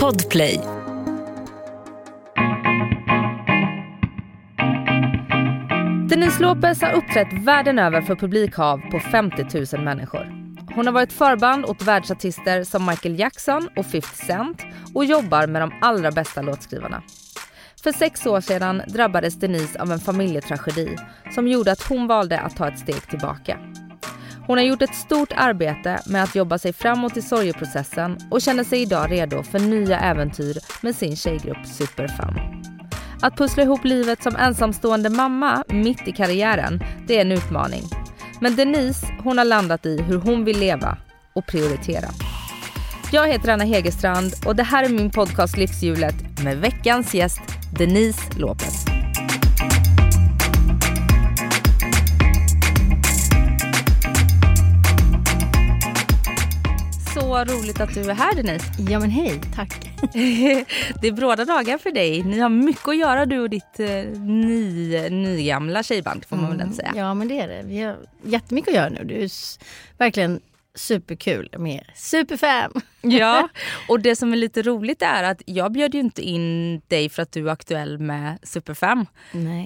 Podplay. Denise Lopez har uppträtt världen över för publikhav på 50 000 människor. Hon har varit förband åt världsartister som Michael Jackson och 50 Cent och jobbar med de allra bästa låtskrivarna. För sex år sedan drabbades Denise av en familjetragedi som gjorde att hon valde att ta ett steg tillbaka. Hon har gjort ett stort arbete med att jobba sig framåt i sorgeprocessen och känner sig idag redo för nya äventyr med sin tjejgrupp Superfam. Att pussla ihop livet som ensamstående mamma mitt i karriären, det är en utmaning. Men Denise, hon har landat i hur hon vill leva och prioritera. Jag heter Anna Hegerstrand och det här är min podcast Livshjulet med veckans gäst Denise Lopez. Så roligt att du är här Denise. Ja men hej, tack. det är bråda dagar för dig. Ni har mycket att göra du och ditt eh, ny, nygamla tjejband får man väl Mm, säga. Ja men det är det. Vi har jättemycket att göra nu. Det är verkligen superkul med Superfam. Ja, och det som är lite roligt är att jag bjöd ju inte in dig för att du är aktuell med Superfem.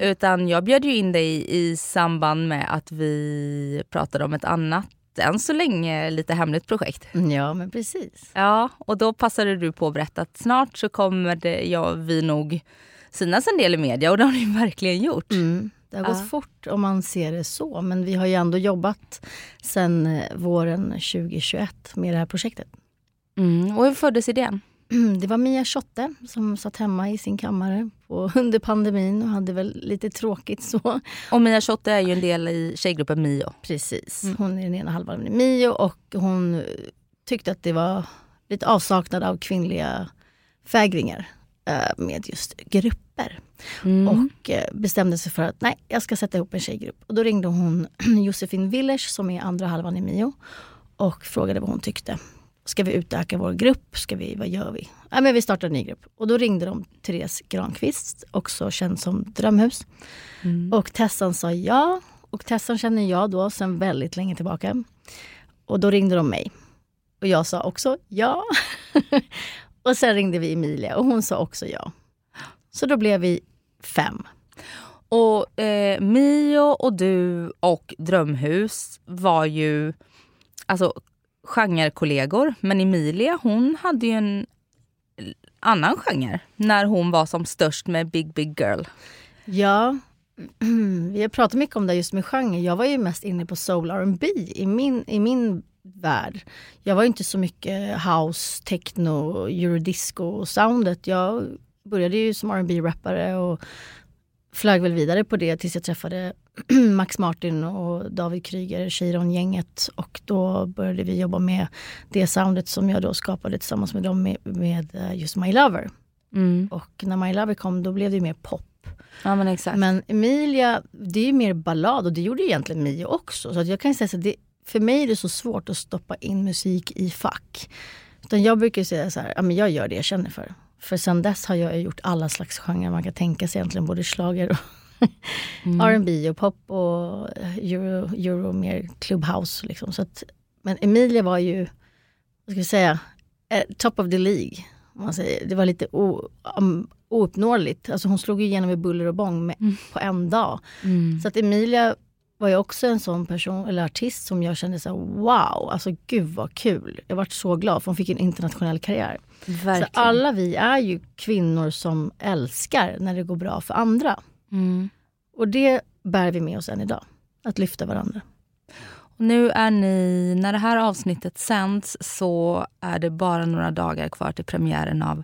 Utan jag bjöd ju in dig i samband med att vi pratade om ett annat, än så länge lite hemligt projekt. Ja men precis. Ja, och då passade du på att berätta att snart så kommer det, ja, vi nog synas en del i media och det har ni verkligen gjort. Mm. Det har Ja. gått fort om man ser det så. Men vi har ju ändå jobbat sen eh, våren 2021 med det här projektet. Mm. Och hur föddes idén? Det var Mia Schotte som satt hemma i sin kammare på, under pandemin och hade väl lite tråkigt så. Och Mia Schotte är ju en del i tjejgruppen Mio. Precis. Mm. Hon är den ena halvan av Mio och hon tyckte att det var lite avsaknad av kvinnliga fägringar eh, med just grupper. Mm. Och eh, bestämde sig för att nej, jag ska sätta ihop en tjejgrupp. Och då ringde hon Josefin Willers som är andra halvan i Mio och frågade vad hon tyckte. Ska vi utöka vår grupp? Ska vi, vad gör vi? Ja, men vi startar en ny grupp. Och då ringde de Therese Granqvist, också känd som Drömhus. Mm. Och Tessan sa ja. Och Tessan känner jag då sen väldigt länge tillbaka. Och då ringde de mig. Och jag sa också ja. och sen ringde vi Emilia och hon sa också ja. Så då blev vi fem. Och eh, Mio och du och Drömhus var ju alltså genrekollegor. Men Emilia hon hade ju en annan genre när hon var som störst med Big Big Girl. Ja, vi har pratat mycket om det just med genre. Jag var ju mest inne på soul R&B i min, i min värld. Jag var inte så mycket house, techno, eurodisco-soundet. Jag började ju som rb rappare och flög väl vidare på det tills jag träffade Max Martin och David Kryger, Cheiron-gänget. Och då började vi jobba med det soundet som jag då skapade tillsammans med dem med, med eh, just My Lover. Mm. Och när My Lover kom då blev det mer pop. Ja men exakt. Men Emilia, det är ju mer ballad och det gjorde egentligen Mio också. Så jag kan säga så att det, för mig är det så svårt att stoppa in musik i fack. Utan jag brukar säga så här, ja, men jag gör det jag känner för. För sen dess har jag gjort alla slags genrer man kan tänka sig egentligen, både schlager och Mm. R&B och pop och euro, euro mer clubhouse. Liksom. Så att, men Emilia var ju, vad ska vi säga, eh, top of the League. Man säger. Det var lite o, um, ouppnåeligt. Alltså hon slog igenom med buller och bång med, Mm. på en dag. Mm. Så att Emilia var ju också en sån person, eller artist som jag kände så här, wow, alltså gud vad kul. Jag vart så glad för hon fick en internationell karriär. Verkligen. Så alla vi är ju kvinnor som älskar när det går bra för andra. Mm. Och det bär vi med oss än idag. Att lyfta varandra. Och nu är ni, när det här avsnittet sänds så är det bara några dagar kvar till premiären av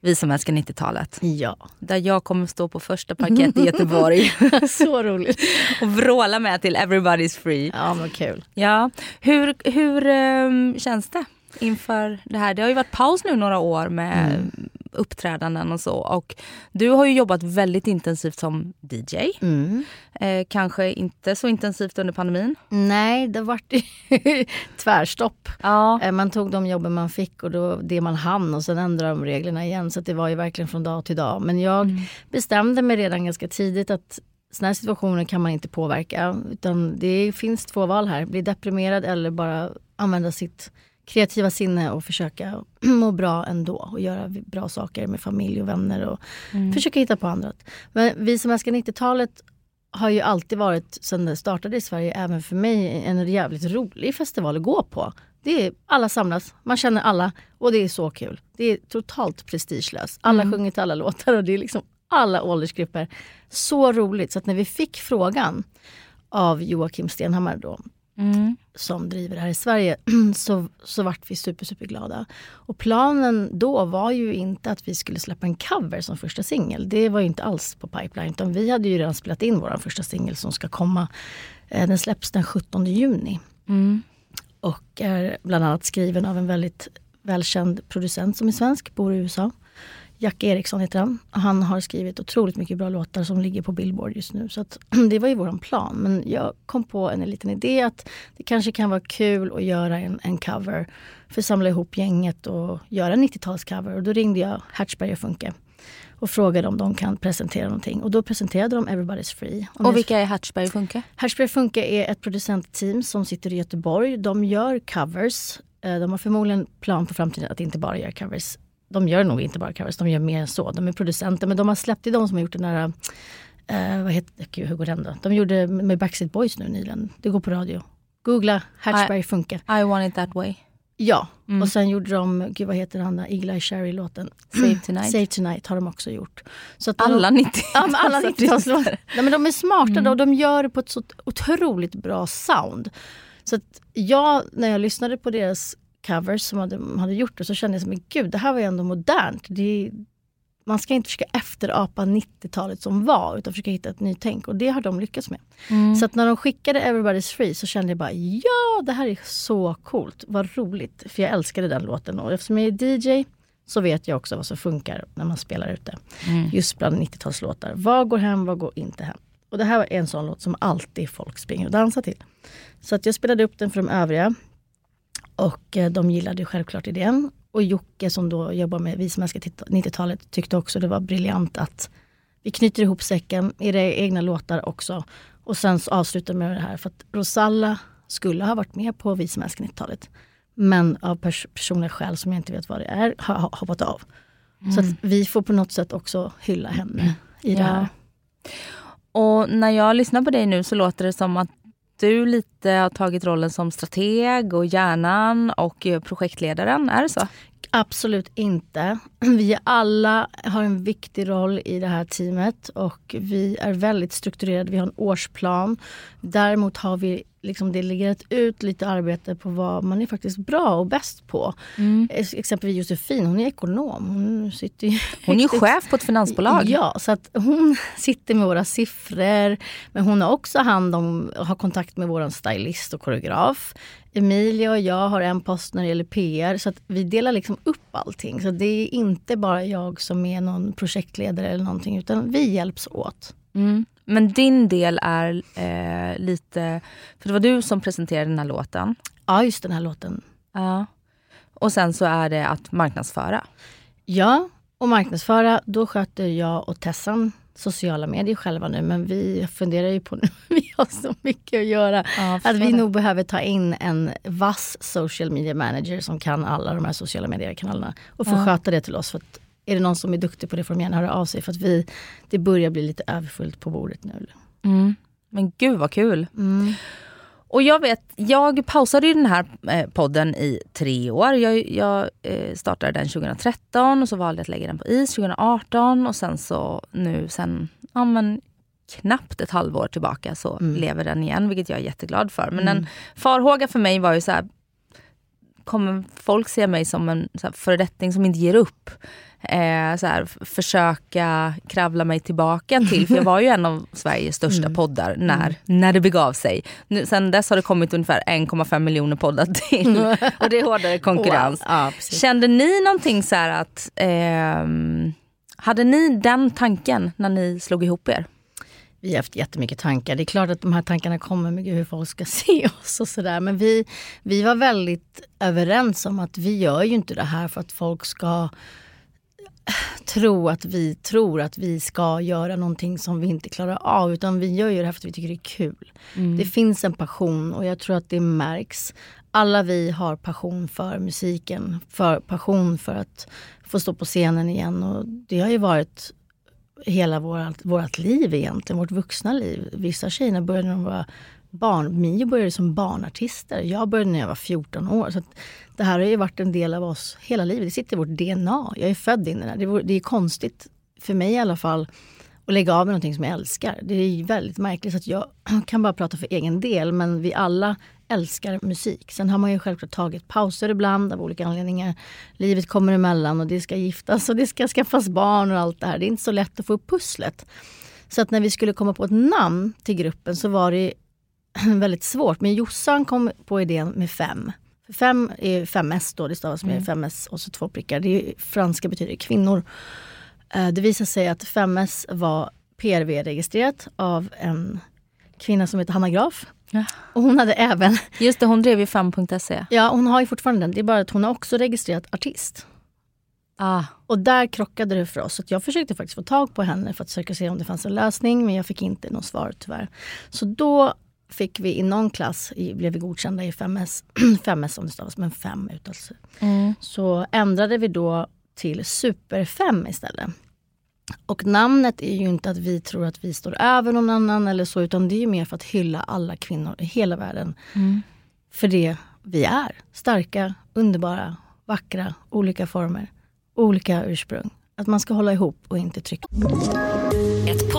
Vi som älskar 90-talet. Ja, Där jag kommer stå på första parkett i Göteborg så roligt. och vråla med till Everybody's Free. Ja, men kul. Ja. Hur, hur ehm, känns det inför det här? Det har ju varit paus nu några år med Mm. uppträdanden och så. Och du har ju jobbat väldigt intensivt som DJ. Mm. Eh, kanske inte så intensivt under pandemin. Nej, det vart tvärstopp. Ja. Eh, Man tog de jobben man fick och då, det man hann och sen ändrade de reglerna igen. Så det var ju verkligen från dag till dag. Men jag Mm. bestämde mig redan ganska tidigt att såna här situationer kan man inte påverka. Utan det finns två val här. Bli deprimerad eller bara använda sitt kreativa sinne och försöka må bra ändå och göra bra saker med familj och vänner och mm. försöka hitta på annat. Men vi som älskar 90-talet har ju alltid varit, sen det startade i Sverige, även för mig en jävligt rolig festival att gå på. Det är, alla samlas, man känner alla och det är så kul. Det är totalt prestigelöst. Alla mm. sjunger till alla låtar och det är liksom alla åldersgrupper. Så roligt så att när vi fick frågan av Joakim Stenhammar då, mm. som driver det här i Sverige, så, så vart vi super, super glada. Och planen då var ju inte att vi skulle släppa en cover som första singel. Det var ju inte alls på pipeline. Utan vi hade ju redan spelat in vår första singel som ska komma. Eh, den släpps den 17 juni. Mm. Och är bland annat skriven av en väldigt välkänd producent som är svensk, bor i USA. Jack Eriksson heter han. Han har skrivit otroligt mycket bra låtar som ligger på Billboard just nu. Så att, det var ju våran plan. Men jag kom på en liten idé att det kanske kan vara kul att göra en, en cover. För att samla ihop gänget och göra en 90-talscover. Och då ringde jag Hertzberg och Funke och frågade om de kan presentera någonting. Och då presenterade de Everybody's Free. Och, och vilka är Hertzberg och Funke? Hertzberg och Funke är ett producentteam som sitter i Göteborg. De gör covers. Eh, de har förmodligen plan på framtiden att inte bara göra covers de gör nog inte bara covers, de gör mer än så. De är producenter men de har släppt, det är de som har gjort den där, uh, vad heter gud, hur går den då? De gjorde med Backstreet Boys nu nyligen. Det går på radio. Googla Hatchberg funkar. I want it that way. Ja, mm. och sen gjorde de, gud vad heter han Eagle Eye Cherry-låten? Save Tonight. Save Tonight har de också gjort. Så alla 90 ja, alla 90-talslåtar. ja, men de är smarta mm. och de gör det på ett så otroligt bra sound. Så att jag, när jag lyssnade på deras covers som hade, hade gjort det så kände jag som, gud det här var ju ändå modernt. Det, man ska inte försöka efterapa 90-talet som var utan försöka hitta ett nytänk och det har de lyckats med. Mm. Så att när de skickade Everybody's Free så kände jag bara ja det här är så coolt, vad roligt. För jag älskade den låten och eftersom jag är DJ så vet jag också vad som funkar när man spelar ute. Mm. Just bland 90-talslåtar. Vad går hem, vad går inte hem? Och det här var en sån låt som alltid folk springer och dansar till. Så att jag spelade upp den för de övriga. Och eh, de gillade självklart idén. Och Jocke som då jobbar med Vi som älskar 90-talet tyckte också det var briljant att vi knyter ihop säcken i era egna låtar också. Och sen så avslutar med det här för att Rosalla skulle ha varit med på Vi som älskar 90-talet. Men av pers personliga skäl som jag inte vet vad det är har hoppat av. Mm. Så att vi får på något sätt också hylla henne i ja. det här. Och när jag lyssnar på dig nu så låter det som att du lite har tagit rollen som strateg och hjärnan och eh, projektledaren. Är det så? Absolut inte. Vi alla har en viktig roll i det här teamet och vi är väldigt strukturerade. Vi har en årsplan. Däremot har vi liksom delegerat ut lite arbete på vad man är faktiskt bra och bäst på. Mm. Exempelvis Josefin, hon är ekonom. Hon, sitter ju hon är chef på ett finansbolag. Ja, så att hon sitter med våra siffror. Men hon har också hand om, har kontakt med vår stylist och koreograf. Emilia och jag har en post när det gäller PR så att vi delar liksom upp allting. Så det är inte bara jag som är någon projektledare eller någonting utan vi hjälps åt. Mm. Men din del är eh, lite, för det var du som presenterade den här låten. Ja, just den här låten. Ja. Och sen så är det att marknadsföra. Ja, och marknadsföra, då sköter jag och Tessan sociala medier själva nu men vi funderar ju på nu, vi har så mycket att göra. Ja, att vi nog behöver ta in en vass social media manager som kan alla de här sociala mediekanalerna och få ja. sköta det till oss. För att är det någon som är duktig på det får de gärna höra av sig för att vi, det börjar bli lite överfullt på bordet nu. Mm. Men gud vad kul. Mm. Och jag vet, jag pausade ju den här eh, podden i tre år. Jag, jag eh, startade den 2013 och så valde jag att lägga den på is 2018 och sen så nu sen, ja men knappt ett halvår tillbaka så mm. lever den igen, vilket jag är jätteglad för. Men mm. en farhåga för mig var ju så här, kommer folk se mig som en så här, föredetting som inte ger upp? Eh, så här, försöka kravla mig tillbaka till. För jag var ju en av Sveriges största mm. poddar när, mm. när det begav sig. Nu, sen dess har det kommit ungefär 1,5 miljoner poddar till. och det är hårdare konkurrens. Wow. Ja, Kände ni någonting så att... Eh, hade ni den tanken när ni slog ihop er? Vi har haft jättemycket tankar. Det är klart att de här tankarna kommer med hur folk ska se oss och sådär. Men vi, vi var väldigt överens om att vi gör ju inte det här för att folk ska tro att vi tror att vi ska göra någonting som vi inte klarar av. Utan vi gör ju det här för att vi tycker det är kul. Mm. Det finns en passion och jag tror att det märks. Alla vi har passion för musiken, för passion för att få stå på scenen igen. Och det har ju varit hela vårt, vårt liv egentligen, vårt vuxna liv. Vissa tjejerna började när de var barn. Mio började som barnartister. Jag började när jag var 14 år. Så det här har ju varit en del av oss hela livet. Det sitter i vårt DNA. Jag är född in i det. Det det är konstigt, för mig i alla fall, att lägga av med någonting som jag älskar. Det är väldigt märkligt. att Jag kan bara prata för egen del, men vi alla älskar musik. Sen har man ju självklart tagit pauser ibland av olika anledningar. Livet kommer emellan och det ska giftas och det ska skaffas barn och allt det här. Det är inte så lätt att få upp pusslet. Så att när vi skulle komma på ett namn till gruppen så var det väldigt svårt. Men Jossan kom på idén med fem. Fem är 5S då, det stavas med mm. 5S och så två prickar. Det är, franska betyder kvinnor. Eh, det visade sig att 5S var PRV-registrerat av en kvinna som heter Hanna Graf. Ja. Och hon hade även... Just det, hon drev ju 5.se. Ja, hon har ju fortfarande den. Det är bara att hon har också registrerat artist. Ah. Och där krockade det för oss. Så jag försökte faktiskt få tag på henne för att försöka se om det fanns en lösning. Men jag fick inte något svar tyvärr. Så då fick vi i någon klass, i, blev vi godkända i 5S, 5S som det stavas, men 5 uttalelse. Mm. Så ändrade vi då till Super 5 istället. Och namnet är ju inte att vi tror att vi står över någon annan eller så, utan det är mer för att hylla alla kvinnor i hela världen. Mm. För det vi är. Starka, underbara, vackra, olika former, olika ursprung. Att man ska hålla ihop och inte trycka.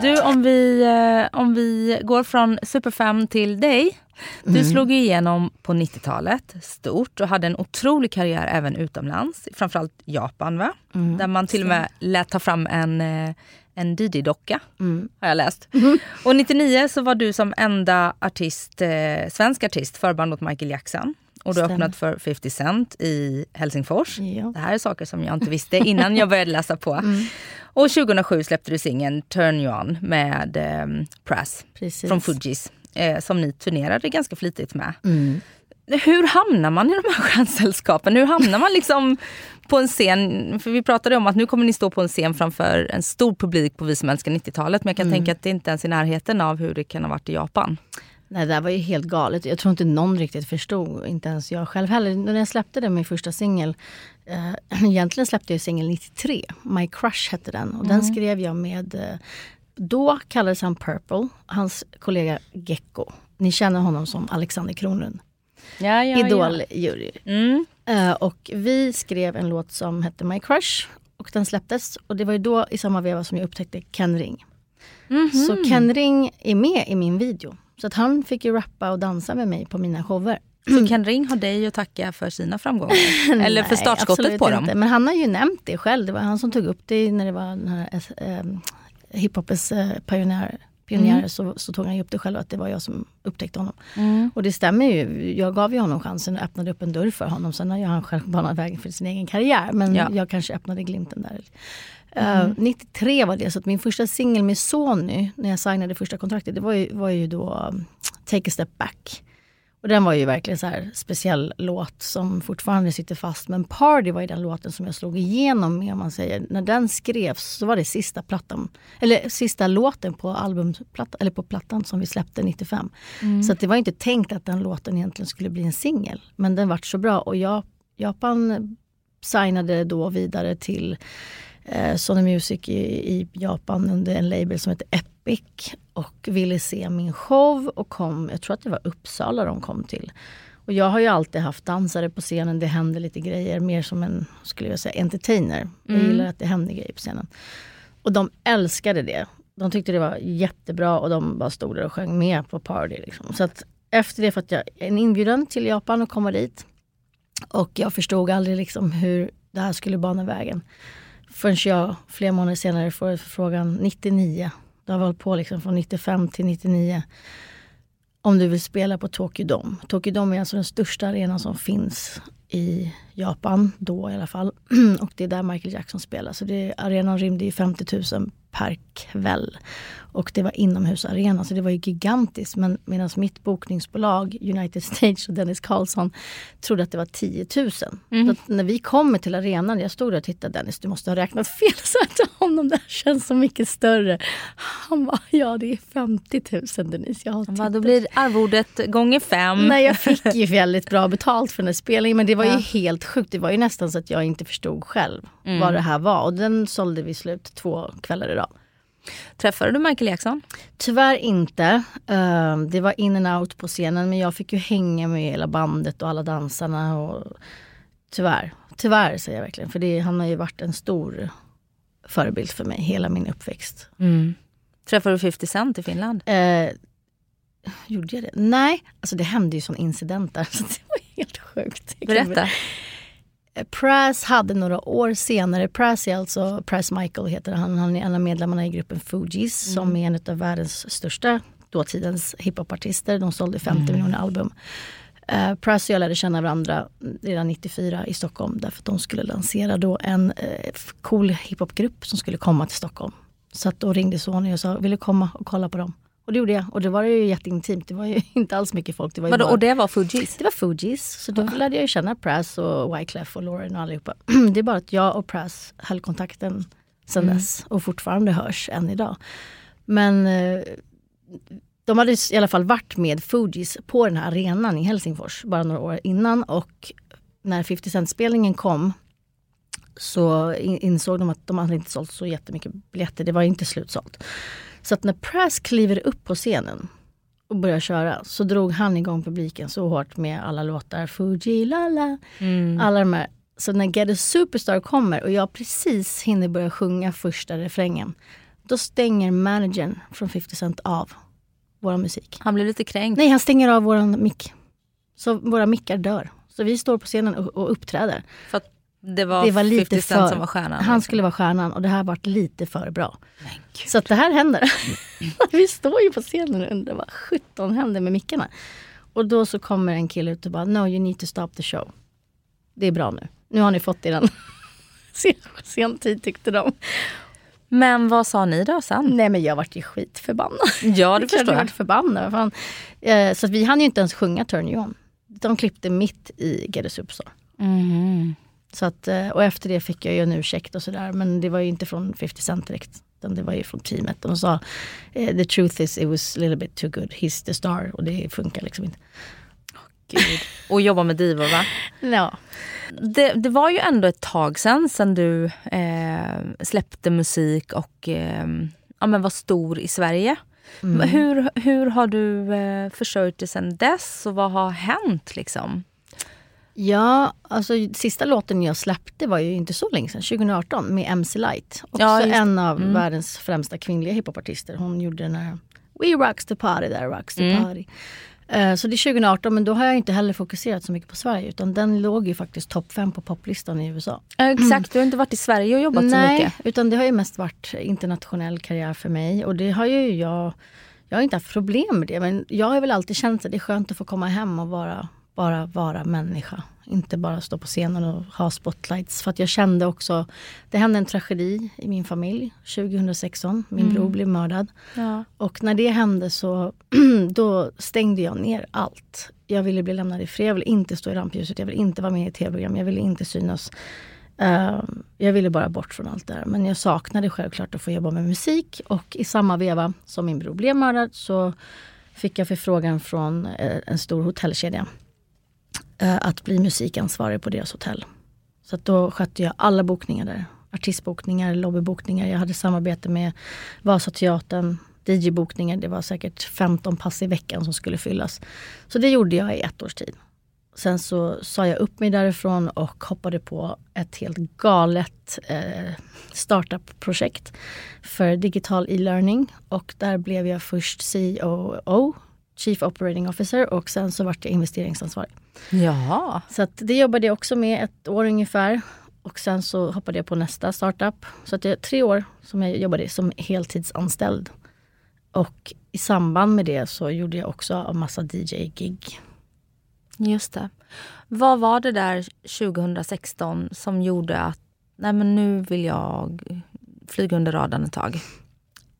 Du, om vi, eh, om vi går från Superfem till dig. Du mm. slog igenom på 90-talet stort och hade en otrolig karriär även utomlands. Framförallt Japan va? Mm. Där man till och med lät ta fram en, eh, en Didi-docka. Mm. Har jag läst. Mm. Och 99 så var du som enda artist, eh, svensk artist förband åt Michael Jackson. Och du har öppnat för 50 Cent i Helsingfors. Ja. Det här är saker som jag inte visste innan jag började läsa på. Mm. Och 2007 släppte du singeln Turn You On med eh, Press Precis. från Fugees. Eh, som ni turnerade ganska flitigt med. Mm. Hur hamnar man i de här stjärnsällskapen? Hur hamnar man liksom på en scen? För vi pratade om att nu kommer ni stå på en scen framför en stor publik på Vi som älskar 90-talet. Men jag kan mm. tänka att det inte ens är i närheten av hur det kan ha varit i Japan. Nej, det där var ju helt galet. Jag tror inte någon riktigt förstod, inte ens jag själv heller. När jag släppte den, min första singel, eh, egentligen släppte jag singel 93. My Crush hette den. Och mm. den skrev jag med, eh, då kallades han Purple, hans kollega Gecko. Ni känner honom som Alexander Kronlund. Ja, ja, Idol-jury. Ja. Mm. Eh, och vi skrev en låt som hette My Crush. Och den släpptes. Och det var ju då i samma veva som jag upptäckte Ken Ring. Mm -hmm. Så Ken Ring är med i min video. Så att han fick ju rappa och dansa med mig på mina shower. Så Ken Ring har dig att tacka för sina framgångar? Eller för startskottet på dem? Inte. Men han har ju nämnt det själv. Det var han som tog upp det när det var den här äh, hiphopens äh, pionjär, pionjärer mm. så, så, tog han ju upp det själv att det var jag som upptäckte honom. Mm. Och det stämmer ju. Jag gav ju honom chansen och öppnade upp en dörr för honom. Sen har ju han själv banat vägen för sin egen karriär. Men ja. jag kanske öppnade glimten där. Mm. Uh, 93 var det, så att min första singel med Sony, när jag signade första kontraktet, det var ju, var ju då um, Take a step back. Och den var ju verkligen så här speciell låt som fortfarande sitter fast. Men Party var ju den låten som jag slog igenom med om man säger. När den skrevs så var det sista plattan, eller sista låten på albumplattan, eller på plattan som vi släppte 95. Mm. Så det var inte tänkt att den låten egentligen skulle bli en singel. Men den vart så bra och jag, Japan signade då vidare till eh, Sony Music i, i, Japan under en label som heter Epic och ville se min show och kom, jag tror att det var Uppsala de kom till. Och jag har ju alltid haft dansare på scenen, det händer lite grejer, mer som en, skulle jag säga, entertainer. Mm. Jag gillar att det händer grejer på scenen. Och de älskade det. De tyckte det var jättebra och de bara stod där och sjöng med på party. Liksom. Så att efter det fick jag en inbjudan till Japan att komma dit. Och jag förstod aldrig liksom hur det här skulle bana vägen. Förrän jag flera månader senare får frågan 99. då har vi hållit på liksom från 95 till 99. Om du vill spela på Tokyo Dome. Tokyo Dome är alltså den största arenan som finns i Japan, då i alla fall. Och det är där Michael Jackson spelar. Så det, arenan rymde ju 50 000 per kväll. Och det var inomhusarena så det var ju gigantiskt. Men medan mitt bokningsbolag United Stage och Dennis Karlsson trodde att det var 10 000. Mm. när vi kommer till arenan, jag stod där och tittade Dennis du måste ha räknat fel. Så att honom det känns så mycket större. Han bara, ja det är 50 000 Dennis. Jag har bara, då blir arvodet gånger fem. Nej jag fick ju väldigt bra betalt för den här spelningen men det var ja. ju helt sjukt. Det var ju nästan så att jag inte förstod själv mm. vad det här var. Och den sålde vi slut två kvällar idag. Träffade du Michael Jackson? Tyvärr inte. Uh, det var in and out på scenen men jag fick ju hänga med hela bandet och alla dansarna. Och, tyvärr, tyvärr säger jag verkligen. För det, han har ju varit en stor förebild för mig hela min uppväxt. Mm. Träffade du 50 Cent i Finland? Uh, gjorde jag det? Nej, alltså det hände ju sån incidenter så det var helt sjukt. Berätta. Pras hade några år senare, Pras är alltså Pras Michael heter han, han är en av medlemmarna i gruppen Fugees mm. som är en av världens största dåtidens hiphopartister. De sålde 50 mm. miljoner album. Uh, Pras och jag lärde känna varandra redan 94 i Stockholm därför att de skulle lansera då en uh, cool hiphopgrupp som skulle komma till Stockholm. Så att då ringde Sony och sa, vill du komma och kolla på dem? Och det gjorde jag. Och det var ju jätteintimt. Det var ju inte alls mycket folk. Det var Vadå, bara... Och det var Fugees? Det var Fugees. Så då lärde jag ju känna Pras och Wyclef och Lauren och allihopa. det är bara att jag och Pras höll kontakten sen mm. dess och fortfarande hörs än idag. Men eh, de hade i alla fall varit med Fugees på den här arenan i Helsingfors bara några år innan och när 50 Cent-spelningen kom så insåg de att de hade inte sålt så jättemycket biljetter. Det var inte slutsålt. Så att när Prass kliver upp på scenen och börjar köra så drog han igång publiken så hårt med alla låtar. Fuji, lala, mm. alla de här. Så när Get a Superstar kommer och jag precis hinner börja sjunga första refrängen. Då stänger managern från 50 Cent av vår musik. Han blir lite kränkt. Nej, han stänger av våran mick. Så våra mickar dör. Så vi står på scenen och, och uppträder. För att det var, det var lite 50 Cent för, som var stjärnan? Han liksom. skulle vara stjärnan och det här varit lite för bra. Så att det här händer. vi står ju på scenen och undrar vad 17 händer med mickarna. Och då så kommer en kille ut och bara No you need to stop the show. Det är bra nu. Nu har ni fått er sen, sen tid tyckte de. Men vad sa ni då sen? Nej men jag vart ju skitförbannad. Ja det förstår jag. jag förbannad. Fan. Eh, så vi hann ju inte ens sjunga Turn You On. De klippte mitt i Get a Superstar. Mm. Så att, eh, och efter det fick jag ju en ursäkt och sådär. Men det var ju inte från 50 Cent direkt. Utan det var ju från teamet. De sa eh, the truth is it was a little bit too good. He's the star. Och det funkar liksom inte. Gud. Och jobba med divor va? Ja. Det, det, var ju ändå ett tag sen, sen du eh, släppte musik och eh, ja, men var stor i Sverige. Mm. Hur, hur har du eh, försörjt dig sen dess och vad har hänt? liksom? Ja, alltså sista låten jag släppte var ju inte så länge sedan, 2018 med MC Light. Också ja, en av mm. världens främsta kvinnliga hiphopartister. Hon gjorde den här We rocks the party, there rocks the mm. party. Uh, så det är 2018 men då har jag inte heller fokuserat så mycket på Sverige utan den låg ju faktiskt topp 5 på poplistan i USA. Exakt, du har inte varit i Sverige och jobbat Nej, så mycket. Nej, utan det har ju mest varit internationell karriär för mig och det har ju jag jag har inte haft problem med det men jag har väl alltid känt att det är skönt att få komma hem och vara bara vara människa. Inte bara stå på scenen och ha spotlights. För att jag kände också, det hände en tragedi i min familj 2016. Min mm. bror blev mördad. Ja. Och när det hände så då stängde jag ner allt. Jag ville bli lämnad i fred, jag ville inte stå i rampljuset, jag ville inte vara med i tv-program, jag ville inte synas. Uh, jag ville bara bort från allt det här. Men jag saknade självklart att få jobba med musik. Och i samma veva som min bror blev mördad så fick jag förfrågan från uh, en stor hotellkedja Eh, Eh, att bli musikansvarig på deras hotell. Så då skötte jag alla bokningar där. Artistbokningar, lobbybokningar. Jag hade samarbete med Vasateatern, DJ-bokningar. Det var säkert 15 pass i veckan som skulle fyllas. Så det gjorde jag i ett års tid. Sen så sa jag upp mig därifrån och hoppade på ett helt galet eh, startup-projekt för digital e-learning. Och där blev jag först COO Chief Operating Officer och sen så vart jag investeringsansvarig. Jaha. Så att det jobbade jag också med ett år ungefär. Och sen så hoppade jag på nästa startup. Så att det är tre år som jag jobbade som heltidsanställd. Och i samband med det så gjorde jag också en massa DJ-gig. Just det. Vad var det där 2016 som gjorde att nej men nu vill jag flyga under radarn ett tag?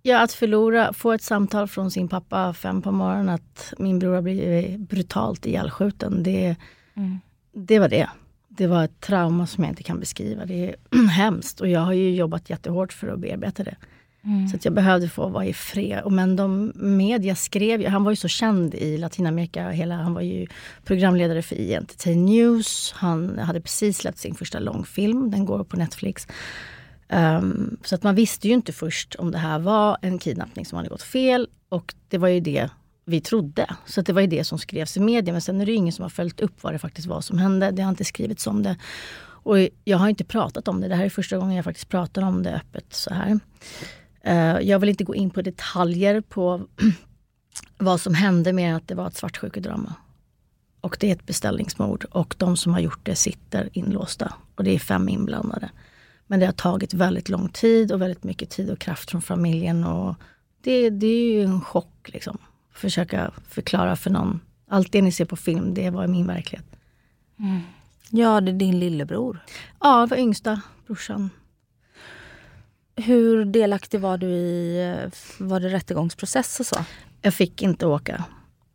Ja, att förlora, få ett samtal från sin pappa fem på morgonen att min bror har blivit brutalt ihjälskjuten. Det, Mm. det var det. Det var ett trauma som jag inte kan beskriva. Det är hemskt och jag har ju jobbat jättehårt för att bearbeta det. Mm. Så att jag behövde få vara i fred. Och Men de media skrev ju, han var ju så känd i Latinamerika. Hela, han var ju programledare för INTT News. Han hade precis släppt sin första långfilm, den går på Netflix. Um, så att man visste ju inte först om det här var en kidnappning som hade gått fel. Och det var ju det vi trodde. Så att det var ju det som skrevs i media. Men sen är det ju ingen som har följt upp vad det faktiskt var som hände. Det har inte skrivits om det. Och jag har inte pratat om det. Det här är första gången jag faktiskt pratar om det öppet så här. Uh, jag vill inte gå in på detaljer på vad som hände mer än att det var ett svartsjukedrama. Och det är ett beställningsmord och de som har gjort det sitter inlåsta. Och det är fem inblandade. Men det har tagit väldigt lång tid och väldigt mycket tid och kraft från familjen. Och det, det är ju en chock liksom. Försöka förklara för någon. Allt det ni ser på film, det var min verklighet. Ja, det är din lillebror. Ja, det var yngsta brorsan. Hur delaktig var du i var det rättegångsprocess och så? Jag fick inte åka.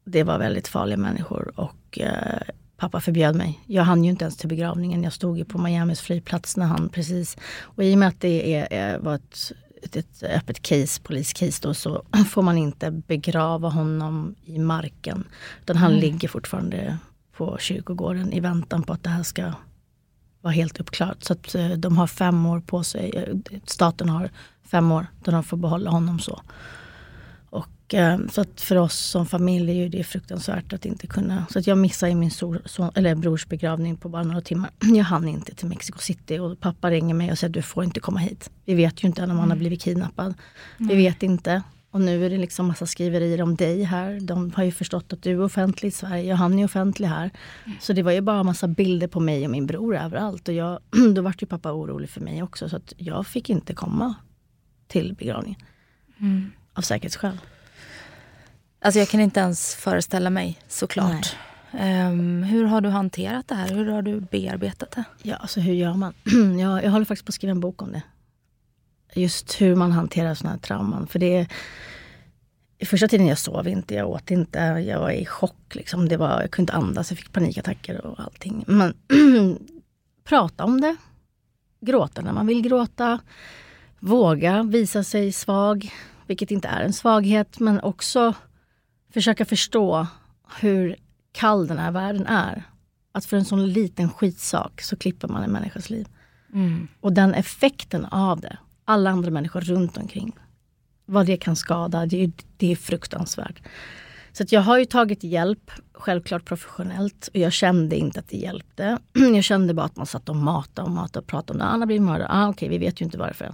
Det var väldigt farliga människor och eh, pappa förbjöd mig. Jag hann ju inte ens till begravningen. Jag stod ju på Miamis flygplats när han precis... Och i och med att det är, är, var ett, ett, ett öppet case, poliscase då, så får man inte begrava honom i marken. Utan han ligger fortfarande på kyrkogården i väntan på att det här ska vara helt uppklarat. Så att eh, de har fem år på sig. Eh, Staten har fem år där de får behålla honom så. Eh, så att för oss som familj är ju det fruktansvärt att inte kunna. Så att jag missade min sor, son, eller brors begravning på bara några timmar. Jag hann inte till Mexico City och pappa ringer mig och säger du får inte komma hit. Vi vet ju inte än om han har blivit kidnappad. Vi vet inte. Och nu är det liksom massa skriverier om dig här. De har ju förstått att du är offentlig i Sverige och han är offentlig här. Så det var ju bara massa bilder på mig och min bror överallt. Och jag, då vart ju pappa orolig för mig också. Så att jag fick inte komma till begravningen. Av säkerhetsskäl. Alltså jag kan inte ens föreställa mig såklart. Ehm, hur har du hanterat det här? Hur har du bearbetat det? Ja, alltså hur gör man? jag, jag håller faktiskt på att skriva en bok om det. Just hur man hanterar sådana här trauman. För det är, I första tiden jag sov inte, jag åt inte, jag var i chock. Liksom. Det var, jag kunde inte andas, jag fick panikattacker och allting. Men prata om det. Gråta när man vill gråta. Våga visa sig svag, vilket inte är en svaghet. Men också försöka förstå hur kall den här världen är. Att för en sån liten skitsak så klipper man en människas liv. Och den effekten av det, alla andra människor runt omkring, vad det kan skada, det är, det är fruktansvärt. Så jag har ju tagit hjälp, självklart professionellt, och jag kände inte att det hjälpte. Jag kände bara att man satt och matade och matade och pratade om det. Ah, han har blivit mördad. Ah, Okej, vi vet ju inte varför.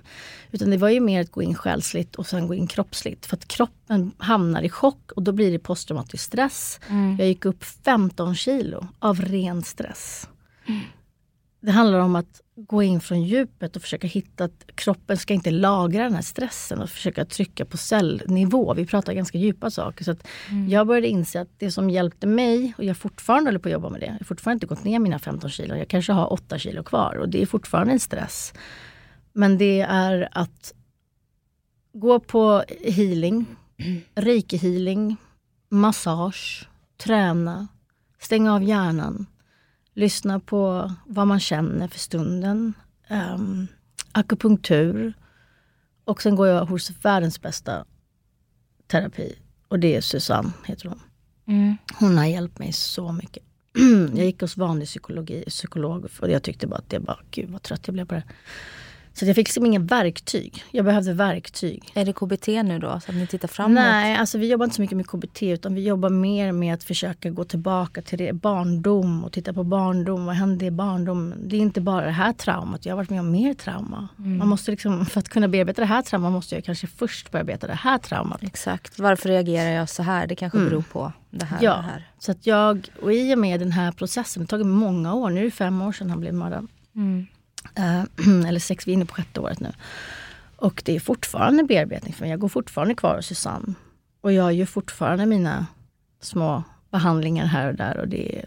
Utan det var ju mer att gå in själsligt och sen gå in kroppsligt. För att kroppen hamnar i chock och då blir det posttraumatisk stress. Jag gick upp 15 kilo av ren stress. Det handlar om att gå in från djupet och försöka hitta att kroppen ska inte lagra den här stressen och försöka trycka på cellnivå. Vi pratar ganska djupa saker. Så att Jag började inse att det som hjälpte mig, och jag fortfarande håller på att jobba med det. Jag har fortfarande inte gått ner mina 15 kilo. Jag kanske har 8 kilo kvar och det är fortfarande en stress. Men det är att gå på healing, reiki-healing, massage, träna, stänga av hjärnan, lyssna på vad man känner för stunden, um, akupunktur. Och sen går jag hos världens bästa terapi och det är Susanne, heter hon. Hon har hjälpt mig så mycket. jag gick hos vanlig psykologi, psykolog och jag tyckte bara att det bara, gud vad trött jag blev på det. Så jag fick liksom inga verktyg. Jag behövde verktyg. Är det KBT nu då, så att ni tittar framåt? Nej, alltså vi jobbar inte så mycket med KBT utan vi jobbar mer med att försöka gå tillbaka till det, barndom och titta på barndom. Vad hände i barndom? Det är inte bara det här traumat. Jag har varit med om mer trauma. Mm. Man måste liksom, för att kunna bearbeta det här traumat måste jag kanske först bearbeta det här traumat. Exakt. Varför reagerar jag så här? Det kanske beror på det här. Ja, Det här. så att jag, och i och med den här processen, det har tagit många år, nu är det fem år sedan han blev mördad. Mm. Eh, eller sex, vi är inne på sjätte året nu. Och det är fortfarande bearbetning för mig. Jag går fortfarande kvar hos Susanne. Och jag gör fortfarande mina små behandlingar här och där. Och det är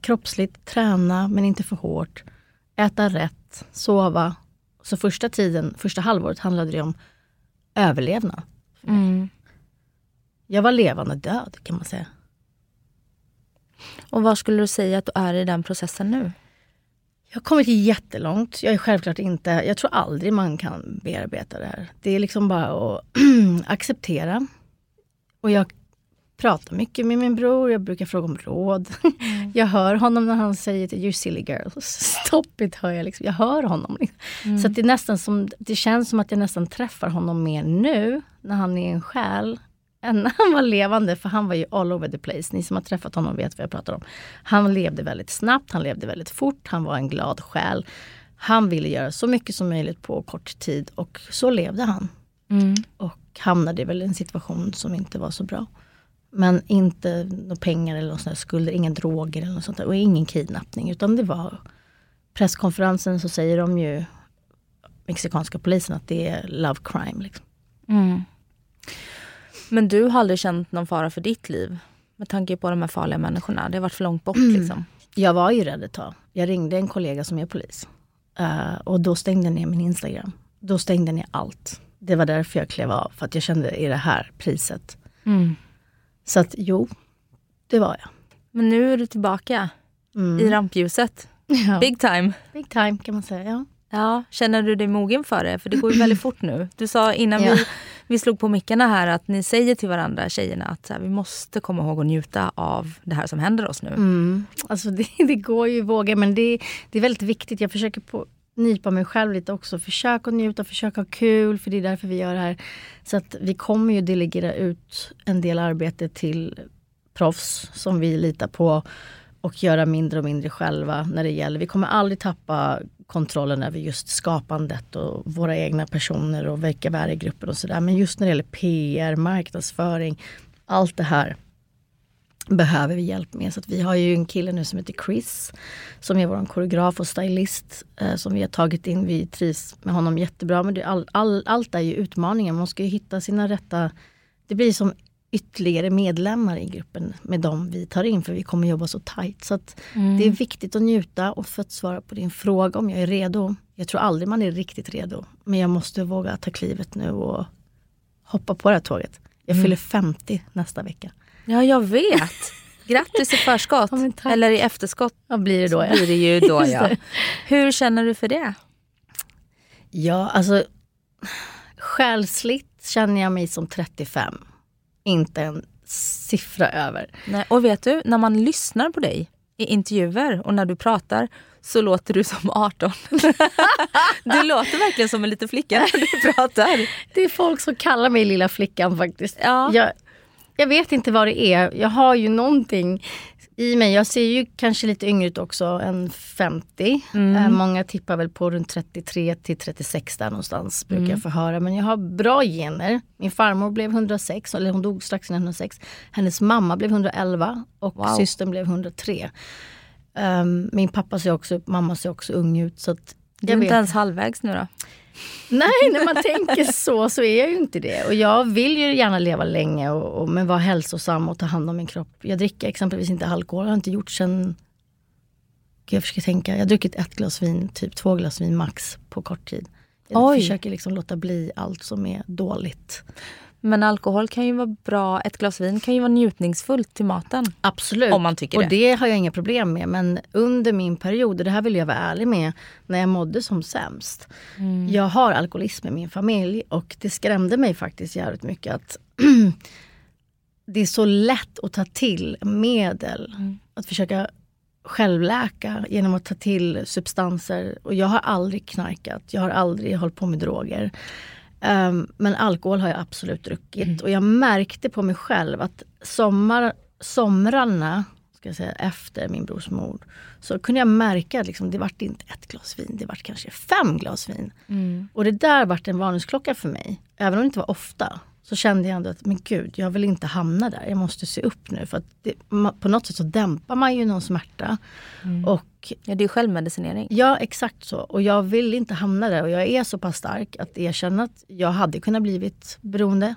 kroppsligt, träna men inte för hårt. Äta rätt, sova. Så första tiden, första halvåret handlade det om överlevnad. Mm. Jag var levande död kan man säga. Och vad skulle du säga att du är i den processen nu? Jag har kommit jättelångt. Jag är självklart inte, jag tror aldrig man kan bearbeta det här. Det är liksom bara att acceptera. Och jag pratar mycket med min bror, jag brukar fråga om råd. Jag hör honom när han säger till you silly girl, stop it, hör jag liksom. Jag hör honom. Liksom. Så att det, är nästan som, det känns som att jag nästan träffar honom mer nu, när han är en själ, än när han var levande. För han var ju all over the place. Ni som har träffat honom vet vad jag pratar om. Han levde väldigt snabbt, han levde väldigt fort, han var en glad själ. Han ville göra så mycket som möjligt på kort tid och så levde han. Och hamnade väl i en situation som inte var så bra. Men inte några pengar eller några skulder, inga droger eller något sånt där. Och ingen kidnappning. Utan det var presskonferensen så säger de ju, mexikanska polisen, att det är love crime. Liksom. Men du har aldrig känt någon fara för ditt liv? Med tanke på de här farliga människorna. Det har varit för långt bort liksom. Jag var ju rädd ett tag. Jag ringde en kollega som är polis. Eh, och då stängde jag ner min Instagram. Då stängde jag ner allt. Det var därför jag klev av. För att jag kände, är det här priset? Så att jo, det var jag. Men nu är du tillbaka i rampljuset. Ja. Big time. Big time kan man säga. Ja. Ja, känner du dig mogen för det? För det går ju väldigt fort nu. Du sa innan Ja. vi, vi slog på mickarna här att ni säger till varandra, tjejerna, att så här, vi måste komma ihåg att njuta av det här som händer oss nu. Mm. Alltså det, det går ju i vågor men det, det är väldigt viktigt. Jag försöker på, nypa mig själv lite också. Försök att njuta, försök ha kul för det är därför vi gör det här. Så att vi kommer ju delegera ut en del arbete till proffs som vi litar på och göra mindre och mindre själva när det gäller. Vi kommer aldrig tappa kontrollen över just skapandet och våra egna personer och vilka vi är i gruppen och sådär. Men just när det gäller PR, marknadsföring, allt det här behöver vi hjälp med. Så att vi har ju en kille nu som heter Chris som är vår koreograf och stylist eh, som vi har tagit in. Vi trivs med honom jättebra. Men det, all, all, allt är ju utmaningar, Man ska ju hitta sina rätta... Det blir som ytterligare medlemmar i gruppen med dem vi tar in för vi kommer jobba så tajt. Så att det är viktigt att njuta och för att svara på din fråga om jag är redo. Jag tror aldrig man är riktigt redo. Men jag måste våga ta klivet nu och hoppa på det här tåget. Jag fyller 50 nästa vecka. Ja, jag vet. Grattis i förskott. Ja. Eller i efterskott Vad blir det då? Ja. blir det ju då. Ja. Hur känner du för det? Ja, alltså själsligt känner jag mig som 35. Inte en siffra över. Nej, och vet du, när man lyssnar på dig i intervjuer och när du pratar så låter du som 18. du låter verkligen som en liten flicka när du pratar. Det är folk som kallar mig lilla flickan faktiskt. Ja. Jag, jag vet inte vad det är. Jag har ju någonting i mig. Jag ser ju kanske lite yngre ut också än 50. Eh, många tippar väl på runt 33 till 36 där någonstans brukar jag få höra. Men jag har bra gener. Min farmor blev 106, eller hon dog strax innan 106. Hennes mamma blev 111 och Wow. systern blev 103. Um, min pappa ser också, mamma ser också ung ut. Så att Du är inte ens halvvägs nu då. Nej, när man tänker så så är jag ju inte det. Och jag vill ju gärna leva länge och, och, men vara hälsosam och ta hand om min kropp. Jag dricker exempelvis inte alkohol, det har jag inte gjort sen... Gud, jag försöker tänka. Jag har druckit ett glas vin, typ två glas vin max på kort tid. Jag Oj. försöker liksom låta bli allt som är dåligt. Men alkohol kan ju vara bra, ett glas vin kan ju vara njutningsfullt till maten. Absolut. Om man tycker och det. det har jag inga problem med. Men under min period, och det här vill jag vara ärlig med, när jag mådde som sämst. Mm. Jag har alkoholism i min familj och det skrämde mig faktiskt jävligt mycket att det är så lätt att ta till medel. Mm. Att försöka självläka genom att ta till substanser. Och jag har aldrig knarkat, jag har aldrig hållit på med droger. Um, men alkohol har jag absolut druckit. Mm. Och jag märkte på mig själv att sommar, somrarna ska jag säga, efter min brors mord så kunde jag märka att liksom, det vart inte ett glas vin, det vart kanske fem glas vin. Mm. Och det där vart en varningsklocka för mig. Även om det inte var ofta så kände jag ändå att men gud, jag vill inte hamna där. Jag måste se upp nu. För det, på något sätt så dämpar man ju någon smärta. Mm. Och, ja, det är självmedicinering. Ja, exakt så. Och jag vill inte hamna där. Och jag är så pass stark att erkänna att jag hade kunnat blivit beroende.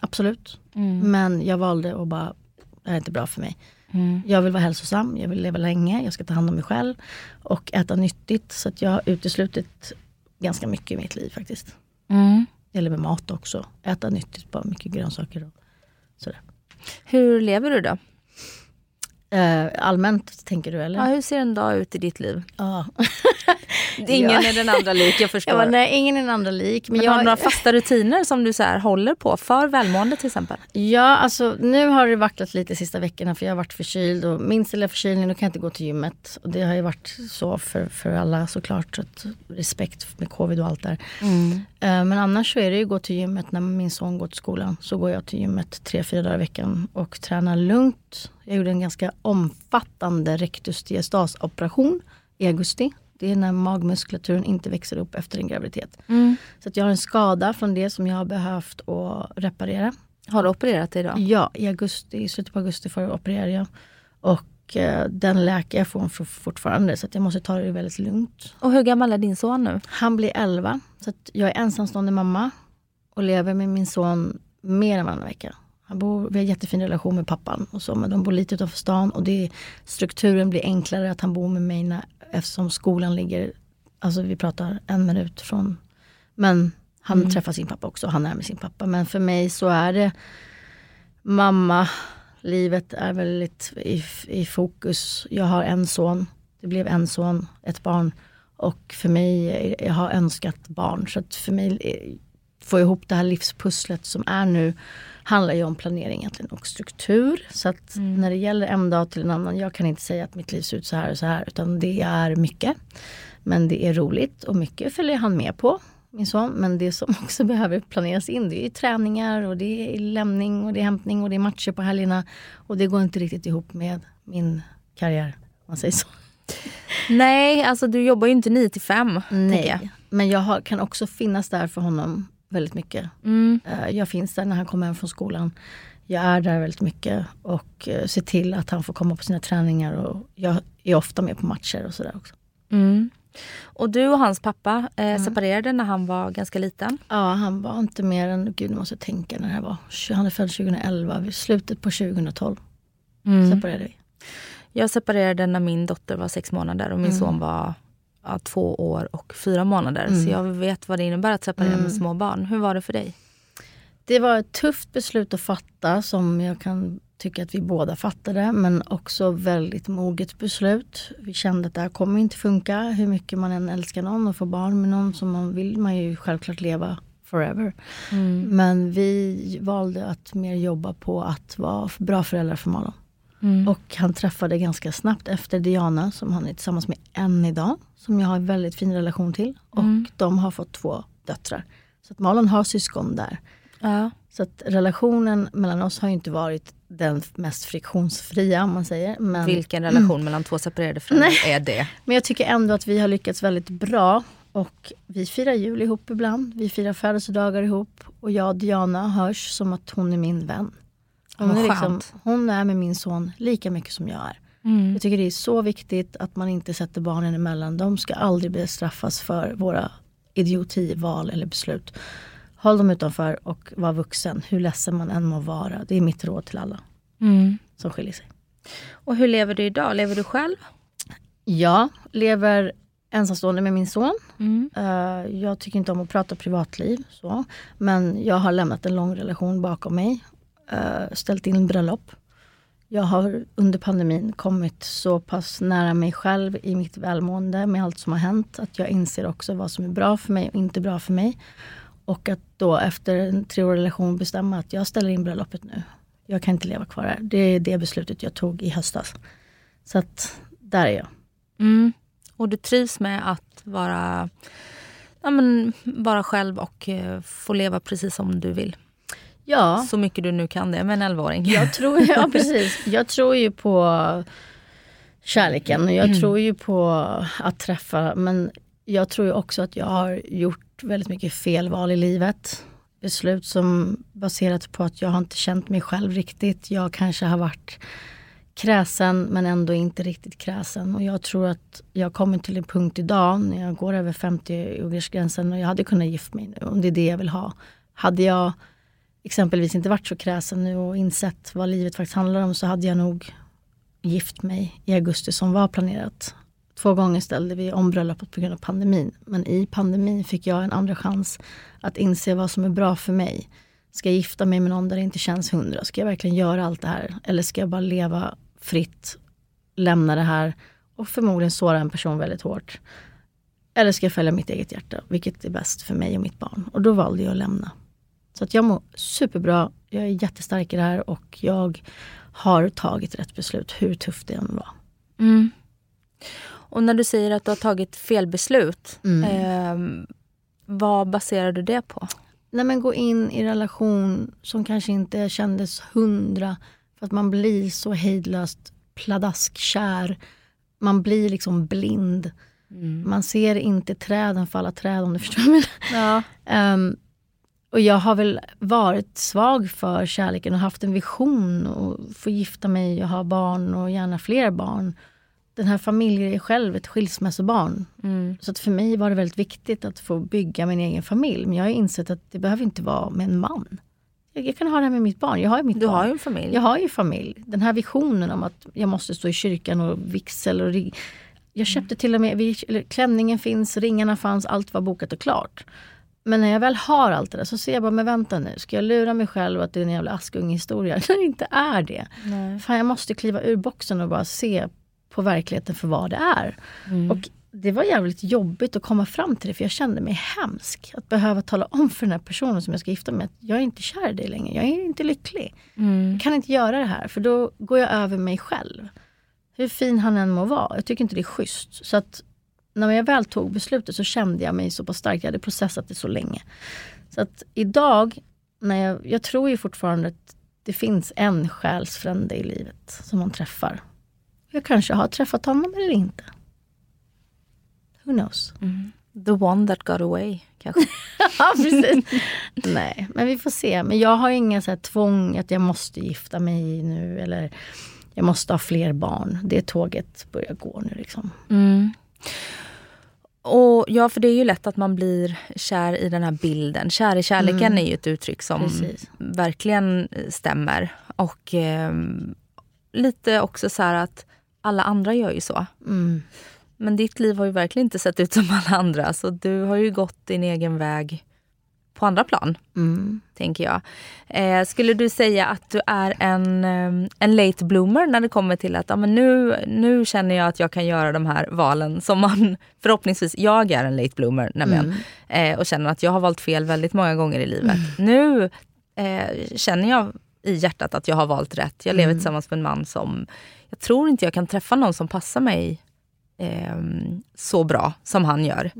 Absolut. Mm. Men jag valde att bara, det här är inte bra för mig. Mm. Jag vill vara hälsosam, jag vill leva länge, jag ska ta hand om mig själv och äta nyttigt. Så att jag har uteslutit ganska mycket i mitt liv faktiskt. Eller gäller med mat också. Äta nyttigt, bara mycket grönsaker och sådär. Hur lever du då? Eh, allmänt tänker du eller? Ja, hur ser en dag ut i ditt liv? Ja. ingen ja. är den andra lik, jag förstår. Ja, nej, ingen är den andra lik. Men, men jag... har du några fasta rutiner som du så här, håller på för välmående till exempel? Ja, alltså nu har det vacklat lite de sista veckorna för jag har varit förkyld och minst lilla förkylning, då kan jag inte gå till gymmet. Och det har ju varit så för, för alla såklart. Så att, respekt med covid och allt där. Mm. Uh, men annars så är det ju gå till gymmet när min son går till skolan. Så går jag till gymmet tre, fyra dagar i veckan och tränar lugnt. Jag gjorde en ganska omfattande rectus diastas operation i augusti det är när magmuskulaturen inte växer upp efter en graviditet. Mm. Så jag har en skada från det som jag har behövt att reparera. Har du opererat dig idag? Ja, i augusti, i slutet på augusti får jag operera. Jag. Och eh, den läker jag från fortfarande så jag måste ta det väldigt lugnt. Och hur gammal är din son nu? Han blir 11. Så jag är ensamstående mamma och lever med min son mer än varannan vecka. Han bor, vi har jättefin relation med pappan och så, men de bor lite utanför stan och det, strukturen blir enklare att han bor med mig när, eftersom skolan ligger, alltså vi pratar en minut från, men han mm. träffar sin pappa också, han är med sin pappa. Men för mig så är det mamma, livet är väldigt i, i fokus. Jag har en son, det blev en son, ett barn. Och för mig, jag har önskat barn. Så att för mig, eh, få ihop det här livspusslet som är nu handlar ju om planering egentligen och struktur. Så att mm. när det gäller en dag till en annan, jag kan inte säga att mitt liv ser ut så här och så här utan det är mycket. Men det är roligt och mycket följer han med på, min son. Men det som också behöver planeras in det är träningar och det är lämning och det är hämtning och det är matcher på helgerna. Och det går inte riktigt ihop med min karriär, man säger så. Nej, alltså du jobbar ju inte 9 till 5. Nej, men jag har, kan också finnas där för honom väldigt mycket. Mm. Eh, jag finns där när han kommer hem från skolan. Jag är där väldigt mycket och eh, ser till att han får komma på sina träningar och jag är ofta med på matcher och sådär också. Mm. Och du och hans pappa eh, mm. separerade när han var ganska liten? Ja, han var inte mer än, gud nu måste jag tänka när det här var. Han är född 2011, vid slutet på 2012 mm. separerade vi. Jag separerade när min dotter var sex månader och min mm. son var ja, två år och fyra månader. Mm. Så jag vet vad det innebär att separera mm. med små barn. Hur var det för dig? Det var ett tufft beslut att fatta som jag kan tycka att vi båda fattade. Men också väldigt moget beslut. Vi kände att det här kommer inte funka. Hur mycket man än älskar någon och får barn med någon så man vill man ju självklart leva forever. Mm. Men vi valde att mer jobba på att vara bra föräldrar för Malin. Mm. Och han träffade ganska snabbt efter Diana som han är tillsammans med än idag. Som jag har en väldigt fin relation till. Och mm. de har fått två döttrar. Så att Malin har syskon där. Ja. Så att relationen mellan oss har inte varit den mest friktionsfria om man säger. Men, Vilken relation mm. mellan två separerade föräldrar är det? Men jag tycker ändå att vi har lyckats väldigt bra. Och vi firar jul ihop ibland. Vi firar födelsedagar ihop. Och jag och Diana hörs som att hon är min vän. Hon, är liksom, hon är med min son lika mycket som jag är. Mm. Jag tycker det är så viktigt att man inte sätter barnen emellan. De ska aldrig bestraffas för våra idiotival eller beslut. Håll dem utanför och var vuxen, hur ledsen man än må vara. Det är mitt råd till alla mm. som skiljer sig. Och hur lever du idag? Lever du själv? Ja, lever ensamstående med min son. Mm. Uh, jag tycker inte om att prata privatliv. Så. Men jag har lämnat en lång relation bakom mig Eh, ställt in bröllop. Jag har under pandemin kommit så pass nära mig själv i mitt välmående med allt som har hänt att jag inser också vad som är bra för mig och inte bra för mig. Och att då efter en treårig relation bestämma att jag ställer in bröllopet nu. Jag kan inte leva kvar här. Det är det beslutet jag tog i höstas. Så att Där är jag. Mm. Och du trivs med att vara, ja, men, vara själv och eh, få leva precis som du vill? Ja. Så mycket du nu kan det med en 11-åring. Jag tror, ja, precis. Jag tror ju på kärleken och jag Mm. tror ju på att träffa. Men jag tror ju också att jag har gjort väldigt mycket fel val i livet. Beslut som baserats på att jag har inte känt mig själv riktigt. Jag kanske har varit kräsen men ändå inte riktigt kräsen. Och jag tror att jag kommer till en punkt idag när jag går över 50-årsgränsen och jag hade kunnat gifta mig nu om det är det jag vill ha. Hade jag exempelvis inte varit så kräsen nu och insett vad livet faktiskt handlar om så hade jag nog gift mig i augusti som var planerat. Två gånger ställde vi om bröllopet på grund av pandemin. Men i pandemin fick jag en andra chans att inse vad som är bra för mig. Ska jag gifta mig med någon där det inte känns hundra? Ska jag verkligen göra allt det här? Eller ska jag bara leva fritt, lämna det här och förmodligen såra en person väldigt hårt? Eller ska jag följa mitt eget hjärta? Vilket är bäst för mig och mitt barn? Och då valde jag att lämna. Så att jag mår superbra. Jag är jättestark i det här och jag har tagit rätt beslut hur tufft det än var. Mm. Och när du säger att du har tagit fel beslut, Mm. eh, vad baserar du det på? Nej men gå in i relation som kanske inte kändes hundra för att man blir så hejdlöst pladaskkär. Man blir liksom blind. Man ser inte träden för alla träd om du förstår vad jag menar. Ja. Ehm, och jag har väl varit svag för kärleken och haft en vision och få gifta mig och ha barn och gärna fler barn. Den här familjen är själv ett skilsmässobarn. Mm. Så att för mig var det väldigt viktigt att få bygga min egen familj. Men jag har insett att det behöver inte vara med en man. Jag, jag kan ha det här med mitt barn. Jag har ju mitt Du barn. har ju en familj. Jag har ju familj. Den här visionen om att jag måste stå i kyrkan och vigsel och ring. Jag köpte till och med, vi, klänningen finns, ringarna fanns, allt var bokat och klart. Men när jag väl har allt det där så ser jag bara, men vänta nu, ska jag lura mig själv att det är en jävla Askung-historia? När det inte är det. Nej. Fan, jag måste kliva ur boxen och bara se på verkligheten för vad det är. Mm. Och det var jävligt jobbigt att komma fram till det för jag kände mig hemsk. Att behöva tala om för den här personen som jag ska gifta mig att jag är inte kär i dig längre. Jag är inte lycklig. Mm. Jag kan inte göra det här för då går jag över mig själv. Hur fin han än må vara. Jag tycker inte det är schysst. Så att när jag väl tog beslutet så kände jag mig så pass stark. Jag hade processat det så länge. Så att idag, när jag, jag tror ju fortfarande att det finns en själsfrände i livet som man träffar. Jag kanske har träffat honom eller inte. Who knows? The one that got away, kanske. Ja, precis. Nej, men vi får se. Men jag har inga så här tvång att jag måste gifta mig nu eller jag måste ha fler barn. Det tåget börjar gå nu liksom. Mm. Och ja, för det är ju lätt att man blir kär i den här bilden. Kär i kärleken Mm. är ju ett uttryck som Precis. verkligen eh, stämmer. Och eh, lite också så här att alla andra gör ju så. Mm. Men ditt liv har ju verkligen inte sett ut som alla andra. Så du har ju gått din egen väg på andra plan, Mm. tänker jag. Eh, skulle du säga att du är en, eh, en late bloomer när det kommer till att ja, men nu, nu känner jag att jag kan göra de här valen som man förhoppningsvis, jag är en late bloomer nämligen. Eh, och känner att jag har valt fel väldigt många gånger i livet. Nu eh, känner jag i hjärtat att jag har valt rätt. Jag lever tillsammans med en man som, jag tror inte jag kan träffa någon som passar mig eh, så bra som han gör.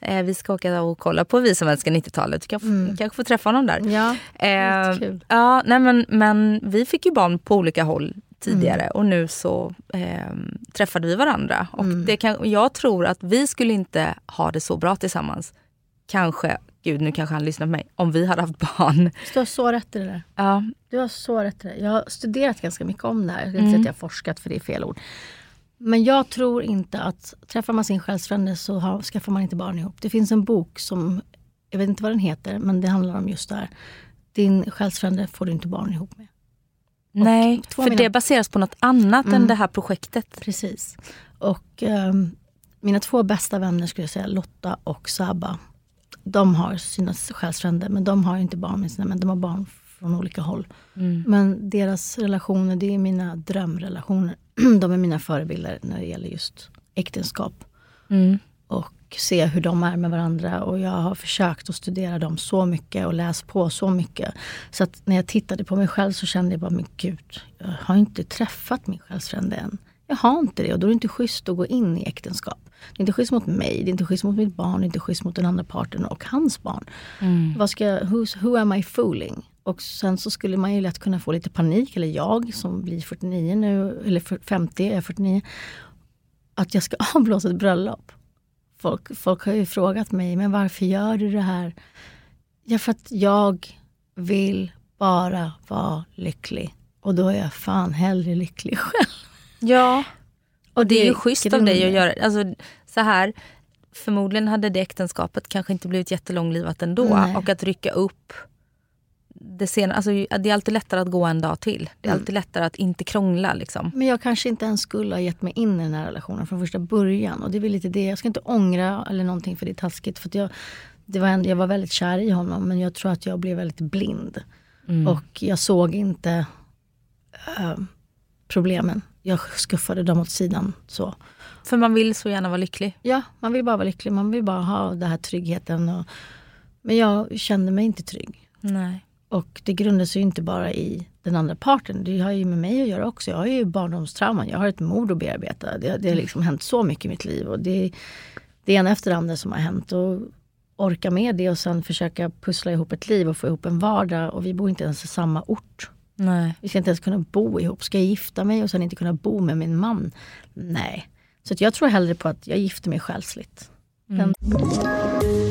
Eh, vi ska åka och kolla på Vi som älskar 90-talet. Du kan, Mm. kanske få träffa honom där. Ja, Eh, ja, nej men, men vi fick ju barn på olika håll tidigare Mm. och nu så eh, träffade vi varandra. Och Mm. det kan, jag tror att vi skulle inte ha det så bra tillsammans. Kanske, gud nu kanske han lyssnar på mig, om vi hade haft barn. Du har så rätt i det där. Ja, Du har så rätt i det. Jag har studerat ganska mycket om det här. Jag ska inte Mm. säga att jag har forskat för det är fel ord. Men jag tror inte att träffar man sin själsfrände så har, skaffar man inte barn ihop. Det finns en bok som, jag vet inte vad den heter, men det handlar om just det här. Din själsfrände får du inte barn ihop med. nej, för mina- det baseras på något annat än Mm. det här projektet. Precis. Och ehm, mina två bästa vänner skulle jag säga, Lotta och Saba. De har sina själsfränder, men de har inte barn med sina män. De har barn från olika håll. Mm. Men deras relationer, det är mina drömrelationer. De är mina förebilder när det gäller just äktenskap. Mm. Och se hur de är med varandra. Och jag har försökt att studera dem så mycket och läst på så mycket. Så att när jag tittade på mig själv så kände jag bara, men gud, jag har inte träffat min själsfrände än. Jag har inte det och då är det inte schysst att gå in i äktenskap. Det är inte schysst mot mig, det är inte schysst mot mitt barn, det är inte schysst mot den andra parten och hans barn. Vad ska, who am I fooling? Och sen så skulle man ju lätt kunna få lite panik, eller jag som blir 49 nu, eller för- 50, jag är 49. Att jag ska avblåsa ett bröllop. Folk, folk har ju frågat mig, men varför gör du det här? Ja, för att jag vill bara vara lycklig. Och då är jag fan hellre lycklig själv. Ja, och det är ju Det är schysst av dig att göra alltså, så här. Förmodligen hade det äktenskapet kanske inte blivit jättelånglivat ändå. Nej. Och att rycka upp det senare, alltså, det är alltid lättare att gå en dag till. Det är Mm. alltid lättare att inte krångla. Liksom. Men jag kanske inte ens skulle ha gett mig in i den här relationen från första början. Och det är väl lite det. Jag ska inte ångra eller någonting för det är taskigt. För jag, det var en, jag var väldigt kär i honom men jag tror att jag blev väldigt blind. Och jag såg inte eh, problemen. Jag skuffade dem åt sidan. Så. För man vill så gärna vara lycklig. Ja, man vill bara vara lycklig. Man vill bara ha den här tryggheten. Och, men jag kände mig inte trygg. Nej. Och det grundar sig inte bara i den andra parten. Det har ju med mig att göra också. Jag har ju barndomstrauman. Jag har ett mord att bearbeta. Det, det har liksom hänt så mycket i mitt liv. Och det, det ena efter det andra som har hänt. Och orka med det och sen försöka pussla ihop ett liv och få ihop en vardag. Och vi bor inte ens i samma ort. Nej. Vi ska inte ens kunna bo ihop. Ska jag gifta mig och sen inte kunna bo med min man? Nej. Så jag tror hellre på att jag gifter mig själsligt.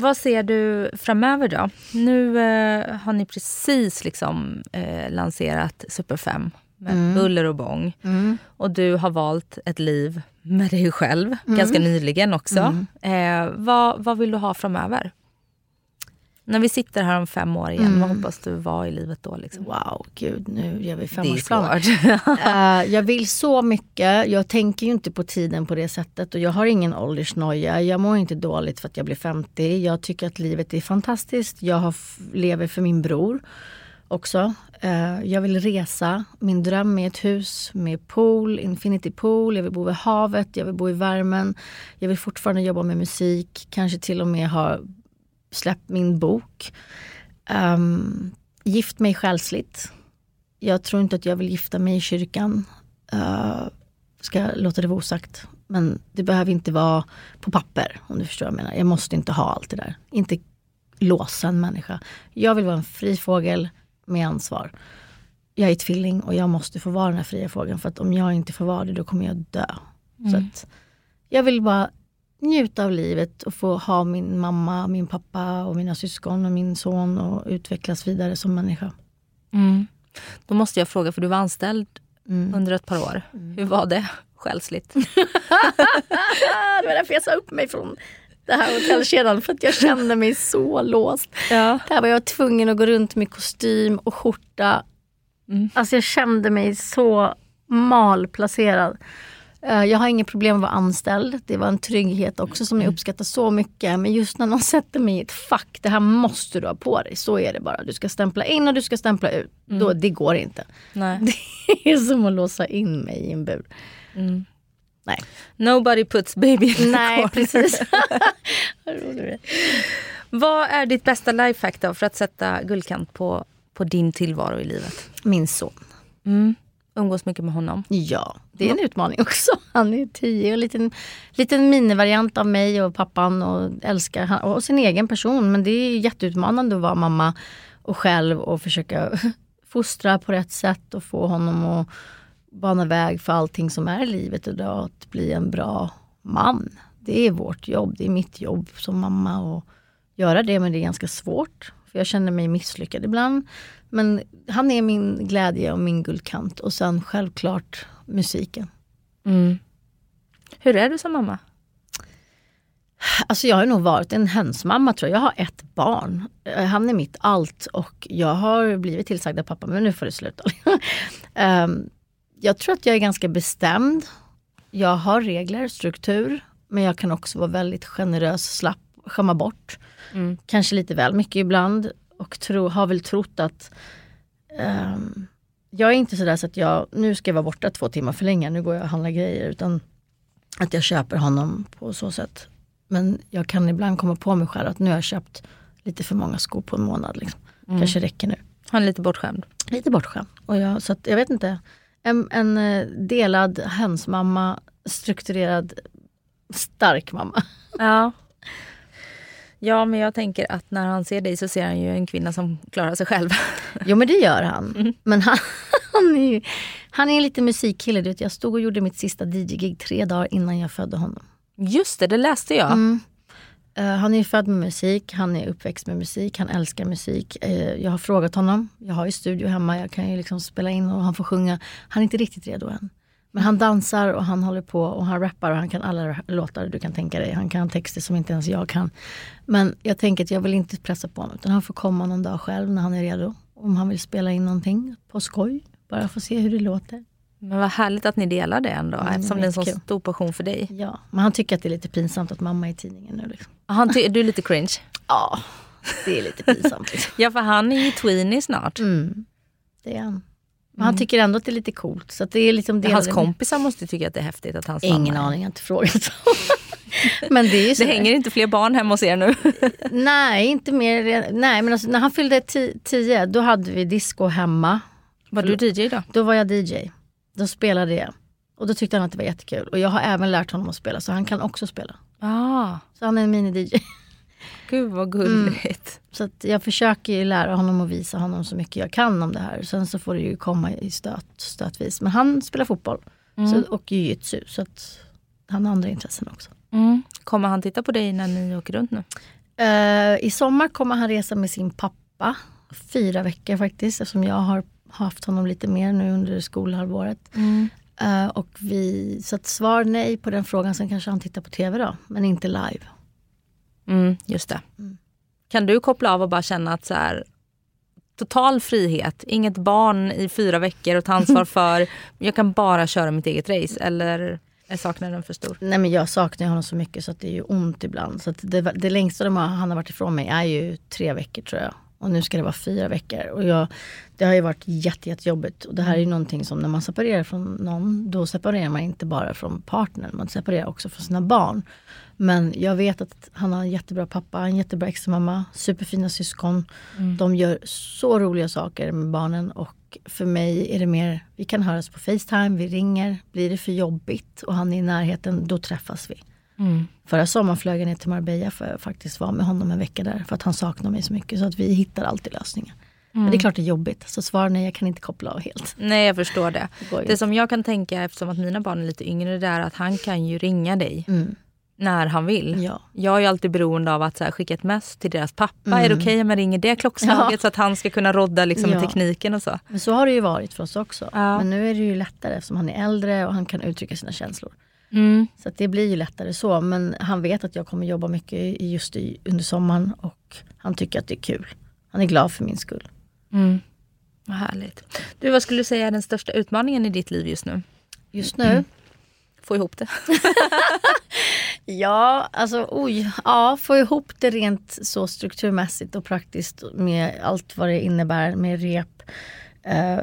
Vad ser du framöver då? Nu eh, har ni precis liksom, eh, lanserat Super 5 med Mm. buller och bång. Och du har valt ett liv med dig själv, ganska Mm. nyligen också. Eh, vad, vad vill du ha framöver? När vi sitter här om fem år igen, Mm. vad hoppas du vara i livet då? Liksom? Wow, gud nu gör vi femårsplaner. svårt. Eh, jag vill så mycket. Jag tänker ju inte på tiden på det sättet. Och jag har ingen åldersnoja. Jag mår inte dåligt för att jag blir 50. Jag tycker att livet är fantastiskt. Jag har, lever för min bror också. Eh, jag vill resa. Min dröm är ett hus med pool, infinity pool. Jag vill bo vid havet, jag vill bo i värmen. Jag vill fortfarande jobba med musik. Kanske till och med ha släppt min bok. Um, gift mig själsligt. Jag tror inte att jag vill gifta mig i kyrkan. Uh, ska låta det vara osagt. Men det behöver inte vara på papper om du förstår vad jag menar. Jag måste inte ha allt det där. Inte låsa en människa. Jag vill vara en fri fågel med ansvar. Jag är tvilling och jag måste få vara den här fria fågeln. För att om jag inte får vara det då kommer jag dö. Så att jag vill bara njuta av livet och få ha min mamma, min pappa och mina syskon och min son och utvecklas vidare som människa. Mm. Då måste jag fråga, för du var anställd Mm. under ett par år. Hur var det själsligt? det var därför jag sa upp mig från det här hotellkedjan för att jag kände mig så låst. Ja. Där var jag tvungen att gå runt med kostym och skjorta. Alltså jag kände mig så malplacerad. Eh, Jag har inget problem att vara anställd. Det var en trygghet också som jag uppskattar så mycket. Men just när någon sätter mig i ett fack, det här måste du ha på dig. Så är det bara. Du ska stämpla in och du ska stämpla ut. Då, det går inte. Nej. Det är som att låsa in mig i en bur. Nej. Nobody puts baby in the Nej, corner. precis. Vad rolig du är. Vad är ditt bästa lifehack då för att sätta guldkant på, på din tillvaro i livet? Min son. Mm. Umgås mycket med honom. Ja, det är en utmaning också. Han är tio och en liten, liten minivariant av mig och pappan och älskar och sin egen person. Men det är jätteutmanande att vara mamma och själv och försöka fostra på rätt sätt och få honom att bana väg för allting som är i livet idag. Att bli en bra man. Det är vårt jobb, det är mitt jobb som mamma och göra det men det är ganska svårt. För jag känner mig misslyckad ibland. Men han är min glädje och min guldkant och sen självklart musiken. Mm. Hur är du som mamma? Alltså jag har nog varit en hönsmamma tror jag. Jag har ett barn. Eh, Han är mitt allt och jag har blivit tillsagd av pappa, men nu får det sluta. Ehm, jag tror att jag är ganska bestämd. Jag har regler, struktur, men jag kan också vara väldigt generös, slapp, skämma bort. Kanske lite väl mycket ibland och tro, har väl trott att ehm, jag är inte sådär så att jag, nu ska jag vara borta två timmar för länge, nu går jag och handlar grejer. Utan att jag köper honom på så sätt. Men jag kan ibland komma på mig själv att nu har jag köpt lite för många skor på en månad. Liksom. Kanske räcker nu. Han är lite bortskämd. Lite bortskämd. Och jag, så att, jag vet inte. En, en eh, delad hönsmamma, strukturerad, stark mamma. Ja. Ja, men jag tänker att när han ser dig så ser han ju en kvinna som klarar sig själv. Jo men det gör han. Men han, han, är ju, han är en liten musikkille. Du vet, jag stod och gjorde mitt sista DJ-gig tre dagar innan jag födde honom. Just det, det läste jag. Mm. Eh, han är ju född med musik, han är uppväxt med musik, han älskar musik. Eh, jag har frågat honom, jag har ju studio hemma, jag kan ju liksom spela in och han får sjunga. Han är inte riktigt redo än. Men han dansar och han håller på och han rappar och han kan alla låtar du kan tänka dig. Han kan texter som inte ens jag kan. Men jag tänker att jag vill inte pressa på honom utan han får komma någon dag själv när han är redo. Om han vill spela in någonting på skoj, bara få se hur det låter. Men vad härligt att ni delar det ändå Mm, eftersom det är en kul. stor passion för dig. Ja, men han tycker att det är lite pinsamt att mamma är i tidningen nu. Liksom. Han ty- du är lite cringe. Ja, det är lite pinsamt. Liksom. Ja, för han är ju tweenie snart. Mm, det är han. Men han tycker ändå att det är lite coolt. Så det är liksom Mm. Hans kompisar måste tycka att det är häftigt att hans Ingen mamma aning, jag har inte frågat. men det. Det hänger inte fler barn hemma hos er nu. Nej, inte mer. Nej, men alltså, när han fyllde ti- tio, då hade vi disco hemma. Var du DJ då? Då var jag DJ. Då spelade jag. Och då tyckte han att det var jättekul. Och jag har även lärt honom att spela, så han kan också spela. Ah, Så han är en mini-DJ. gud vad gulligt. Så att jag försöker ju lära honom och visa honom så mycket jag kan om det här. Sen så får det ju komma i stöt, stötvis. Men han spelar fotboll så, och jujutsu. Så att han har andra intressen också. Mm. Kommer han titta på dig när ni åker runt nu? Eh, I sommar kommer han resa med sin pappa. Fyra veckor faktiskt, eftersom jag har haft honom lite mer nu under skolhalvåret. Eh, och vi, så att svar nej på den frågan, sen kanske han tittar på TV då, men inte live. Mm, just det. Kan du koppla av och bara känna att så här, total frihet, inget barn i fyra veckor att ta ansvar för. Jag kan bara köra mitt eget race eller är saknaden för stor? Nej men jag saknar honom så mycket så att det är ju ont ibland. Så det, det längsta de har, han har varit ifrån mig är ju tre veckor tror jag. Och nu ska det vara fyra veckor. Och jag, det har ju varit jätte, jättejobbigt. Och det här är ju någonting som när man separerar från någon, då separerar man inte bara från partnern, man separerar också från sina barn. Men jag vet att han har en jättebra pappa, en jättebra exmamma, superfina syskon. De gör så roliga saker med barnen och för mig är det mer, vi kan höras på Facetime, vi ringer. Blir det för jobbigt och han är i närheten, då träffas vi. Förra sommaren flög jag ner till Marbella för att faktiskt vara med honom en vecka där. För att han saknar mig så mycket. Så att vi hittar alltid lösningar. Men det är klart det är jobbigt. Så svar nej, jag kan inte koppla av helt. Nej jag förstår det. Det Det som jag kan tänka eftersom att mina barn är lite yngre det är att han kan ju ringa dig Mm. När han vill. Ja. Jag är alltid beroende av att så här, skicka ett mess till deras pappa. Är det okej om jag ringer det klockslaget Mm. Ja. så att han ska kunna rodda liksom, Ja. tekniken och så? Men så har det ju varit för oss också. Ja. Men nu är det ju lättare eftersom han är äldre och han kan uttrycka sina känslor. Mm. Så det blir ju lättare så. Men han vet att jag kommer jobba mycket i- just i, under sommaren och han tycker att det är kul. Han är glad för min skull. Mm. Vad härligt. Du, vad skulle du säga är den största utmaningen i ditt liv just nu? Just nu, Få ihop det. Ja, alltså oj. Ja, få ihop det rent så strukturmässigt och praktiskt med allt vad det innebär med rep. Eh,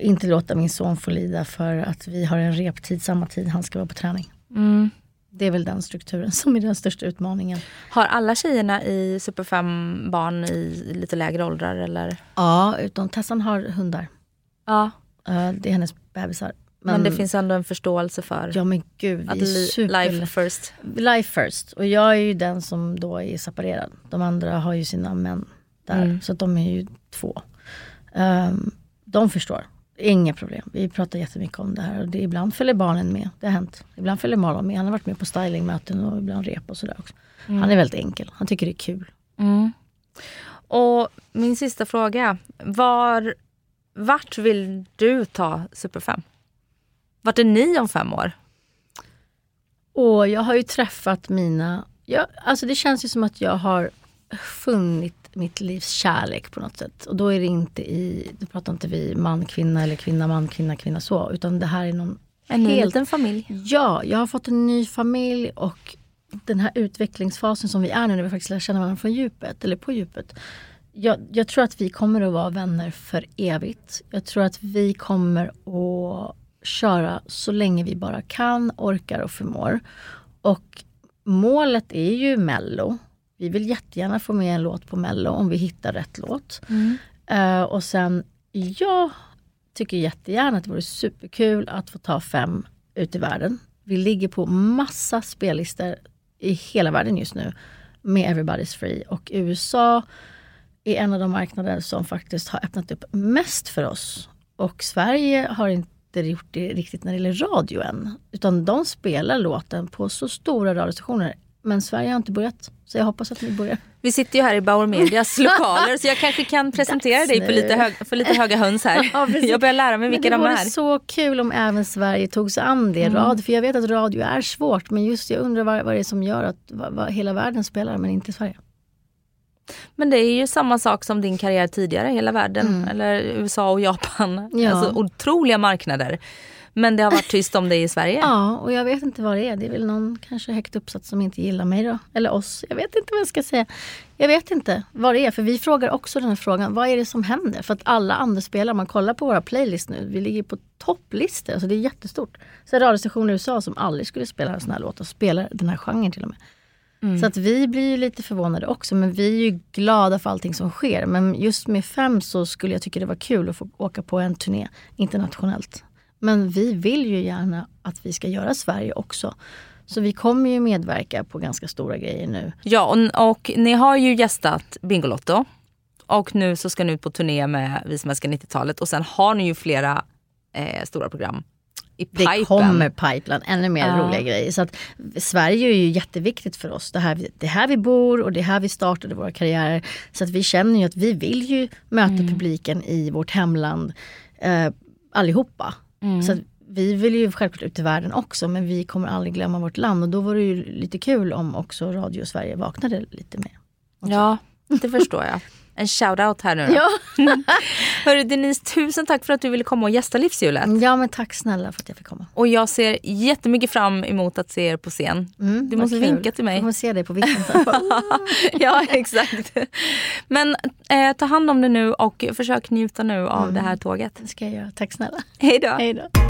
inte låta min son få lida för att vi har en reptid samma tid han ska vara på träning. Mm. Det är väl den strukturen som är den största utmaningen. Har alla tjejerna i Super 5 barn i lite lägre åldrar? Eller? Ja, utom Tessan har hundar. Ja. Eh, det är hennes bebisar. Men, det finns ändå en förståelse för Ja men gud, att li- super... life first. Life first. Och jag är ju den som då är separerad. De andra har ju sina män där. Mm. Så de är ju två. Ehm, de förstår. Inga problem. Vi pratar jättemycket om det här. Och det, ibland följer barnen med. Det har hänt. Ibland följer Marlon med. Han har varit med på stylingmöten och ibland rep och sådär också. Han är väldigt enkel. Han tycker det är kul. Mm. Och min sista fråga. Var, vart vill du ta Super 5? Vart är ni om fem år? Och jag har ju träffat mina... Jag, alltså det känns ju som att jag har funnit mitt livs kärlek på något sätt. Och då är det inte i, då pratar inte vi man, kvinna eller kvinna, man, kvinna, kvinna så. Utan det här är någon En ny helt... liten familj. Ja, jag har fått en ny familj och den här utvecklingsfasen som vi är nu när vi faktiskt lär känna varandra från djupet, eller på djupet. Jag, jag tror att vi kommer att vara vänner för evigt. Jag tror att vi kommer att köra så länge vi bara kan, orkar och förmår. Och målet är ju Mello. Vi vill jättegärna få med en låt på Mello om vi hittar rätt låt. Eh, och sen, jag tycker jättegärna att det vore superkul att få ta fem ut i världen. Vi ligger på massa spellistor i hela världen just nu med Everybody's Free. Och USA är en av de marknader som faktiskt har öppnat upp mest för oss. Och Sverige har inte gjort det riktigt när det gäller radio än. Utan de spelar låten på så stora radiostationer. Men Sverige har inte börjat. Så jag hoppas att ni börjar. Vi sitter ju här i Bauer Medias lokaler så jag kanske kan presentera dig för nu. lite, hög, för lite höga höns här. Ja, jag börjar lära mig vilka de det är. vore så kul om även Sverige tog sig an det. Radio, för jag vet att radio är svårt. Men just jag undrar vad, vad det är som gör att vad, vad hela världen spelar men inte Sverige. Men det är ju samma sak som din karriär tidigare, hela världen. Eller USA och Japan. Mm. Ja. Alltså otroliga marknader. Men det har varit tyst om det i Sverige. Ja, och jag vet inte vad det är. Det är väl någon kanske högt uppsatt som inte gillar mig då. Eller oss. Jag vet inte vad jag ska säga. Jag vet inte vad det är. För vi frågar också den här frågan. Vad är det som händer? För att alla andra spelar, man kollar på våra playlist nu. Vi ligger på topplistor. Alltså det är jättestort. Så radiostationer i USA som aldrig skulle spela en sån här låt och spelar den här genren till och med. Så att vi blir ju lite förvånade också. Men vi är ju glada för allting som sker. Men just med fem så skulle jag tycka det var kul att få åka på en turné internationellt. Men vi vill ju gärna att vi ska göra Sverige också. Så vi kommer ju medverka på ganska stora grejer nu. Ja, och, och ni har ju gästat Bingolotto. Och nu så ska ni ut på turné med Vi som älskar 90-talet. Och sen har ni ju flera eh, stora program i Det pipen. kommer pipeline, ännu mer Ja. roliga grejer. Så att Sverige är ju jätteviktigt för oss. Det här, det är här vi bor och det är här vi startade våra karriärer. Så att vi känner ju att vi vill ju möta publiken i vårt hemland eh, allihopa. Så att vi vill ju självklart ut i världen också men vi kommer aldrig glömma vårt land och då var det ju lite kul om också Radio Sverige vaknade lite mer. Ja, det förstår jag. En shout-out här nu då. Ja. Hörru Denise, tusen tack för att du ville komma och gästa Livshjulet. ja men tack snälla för att jag fick komma. Och jag ser jättemycket fram emot att se er på scen. Mm, du måste kul. vinka till mig. Jag kommer se dig på vippen sen. ja, exakt. Men eh, ta hand om det nu och försök njuta nu av Mm. det här tåget. Det ska jag göra. Tack snälla. Hej då. Hej då.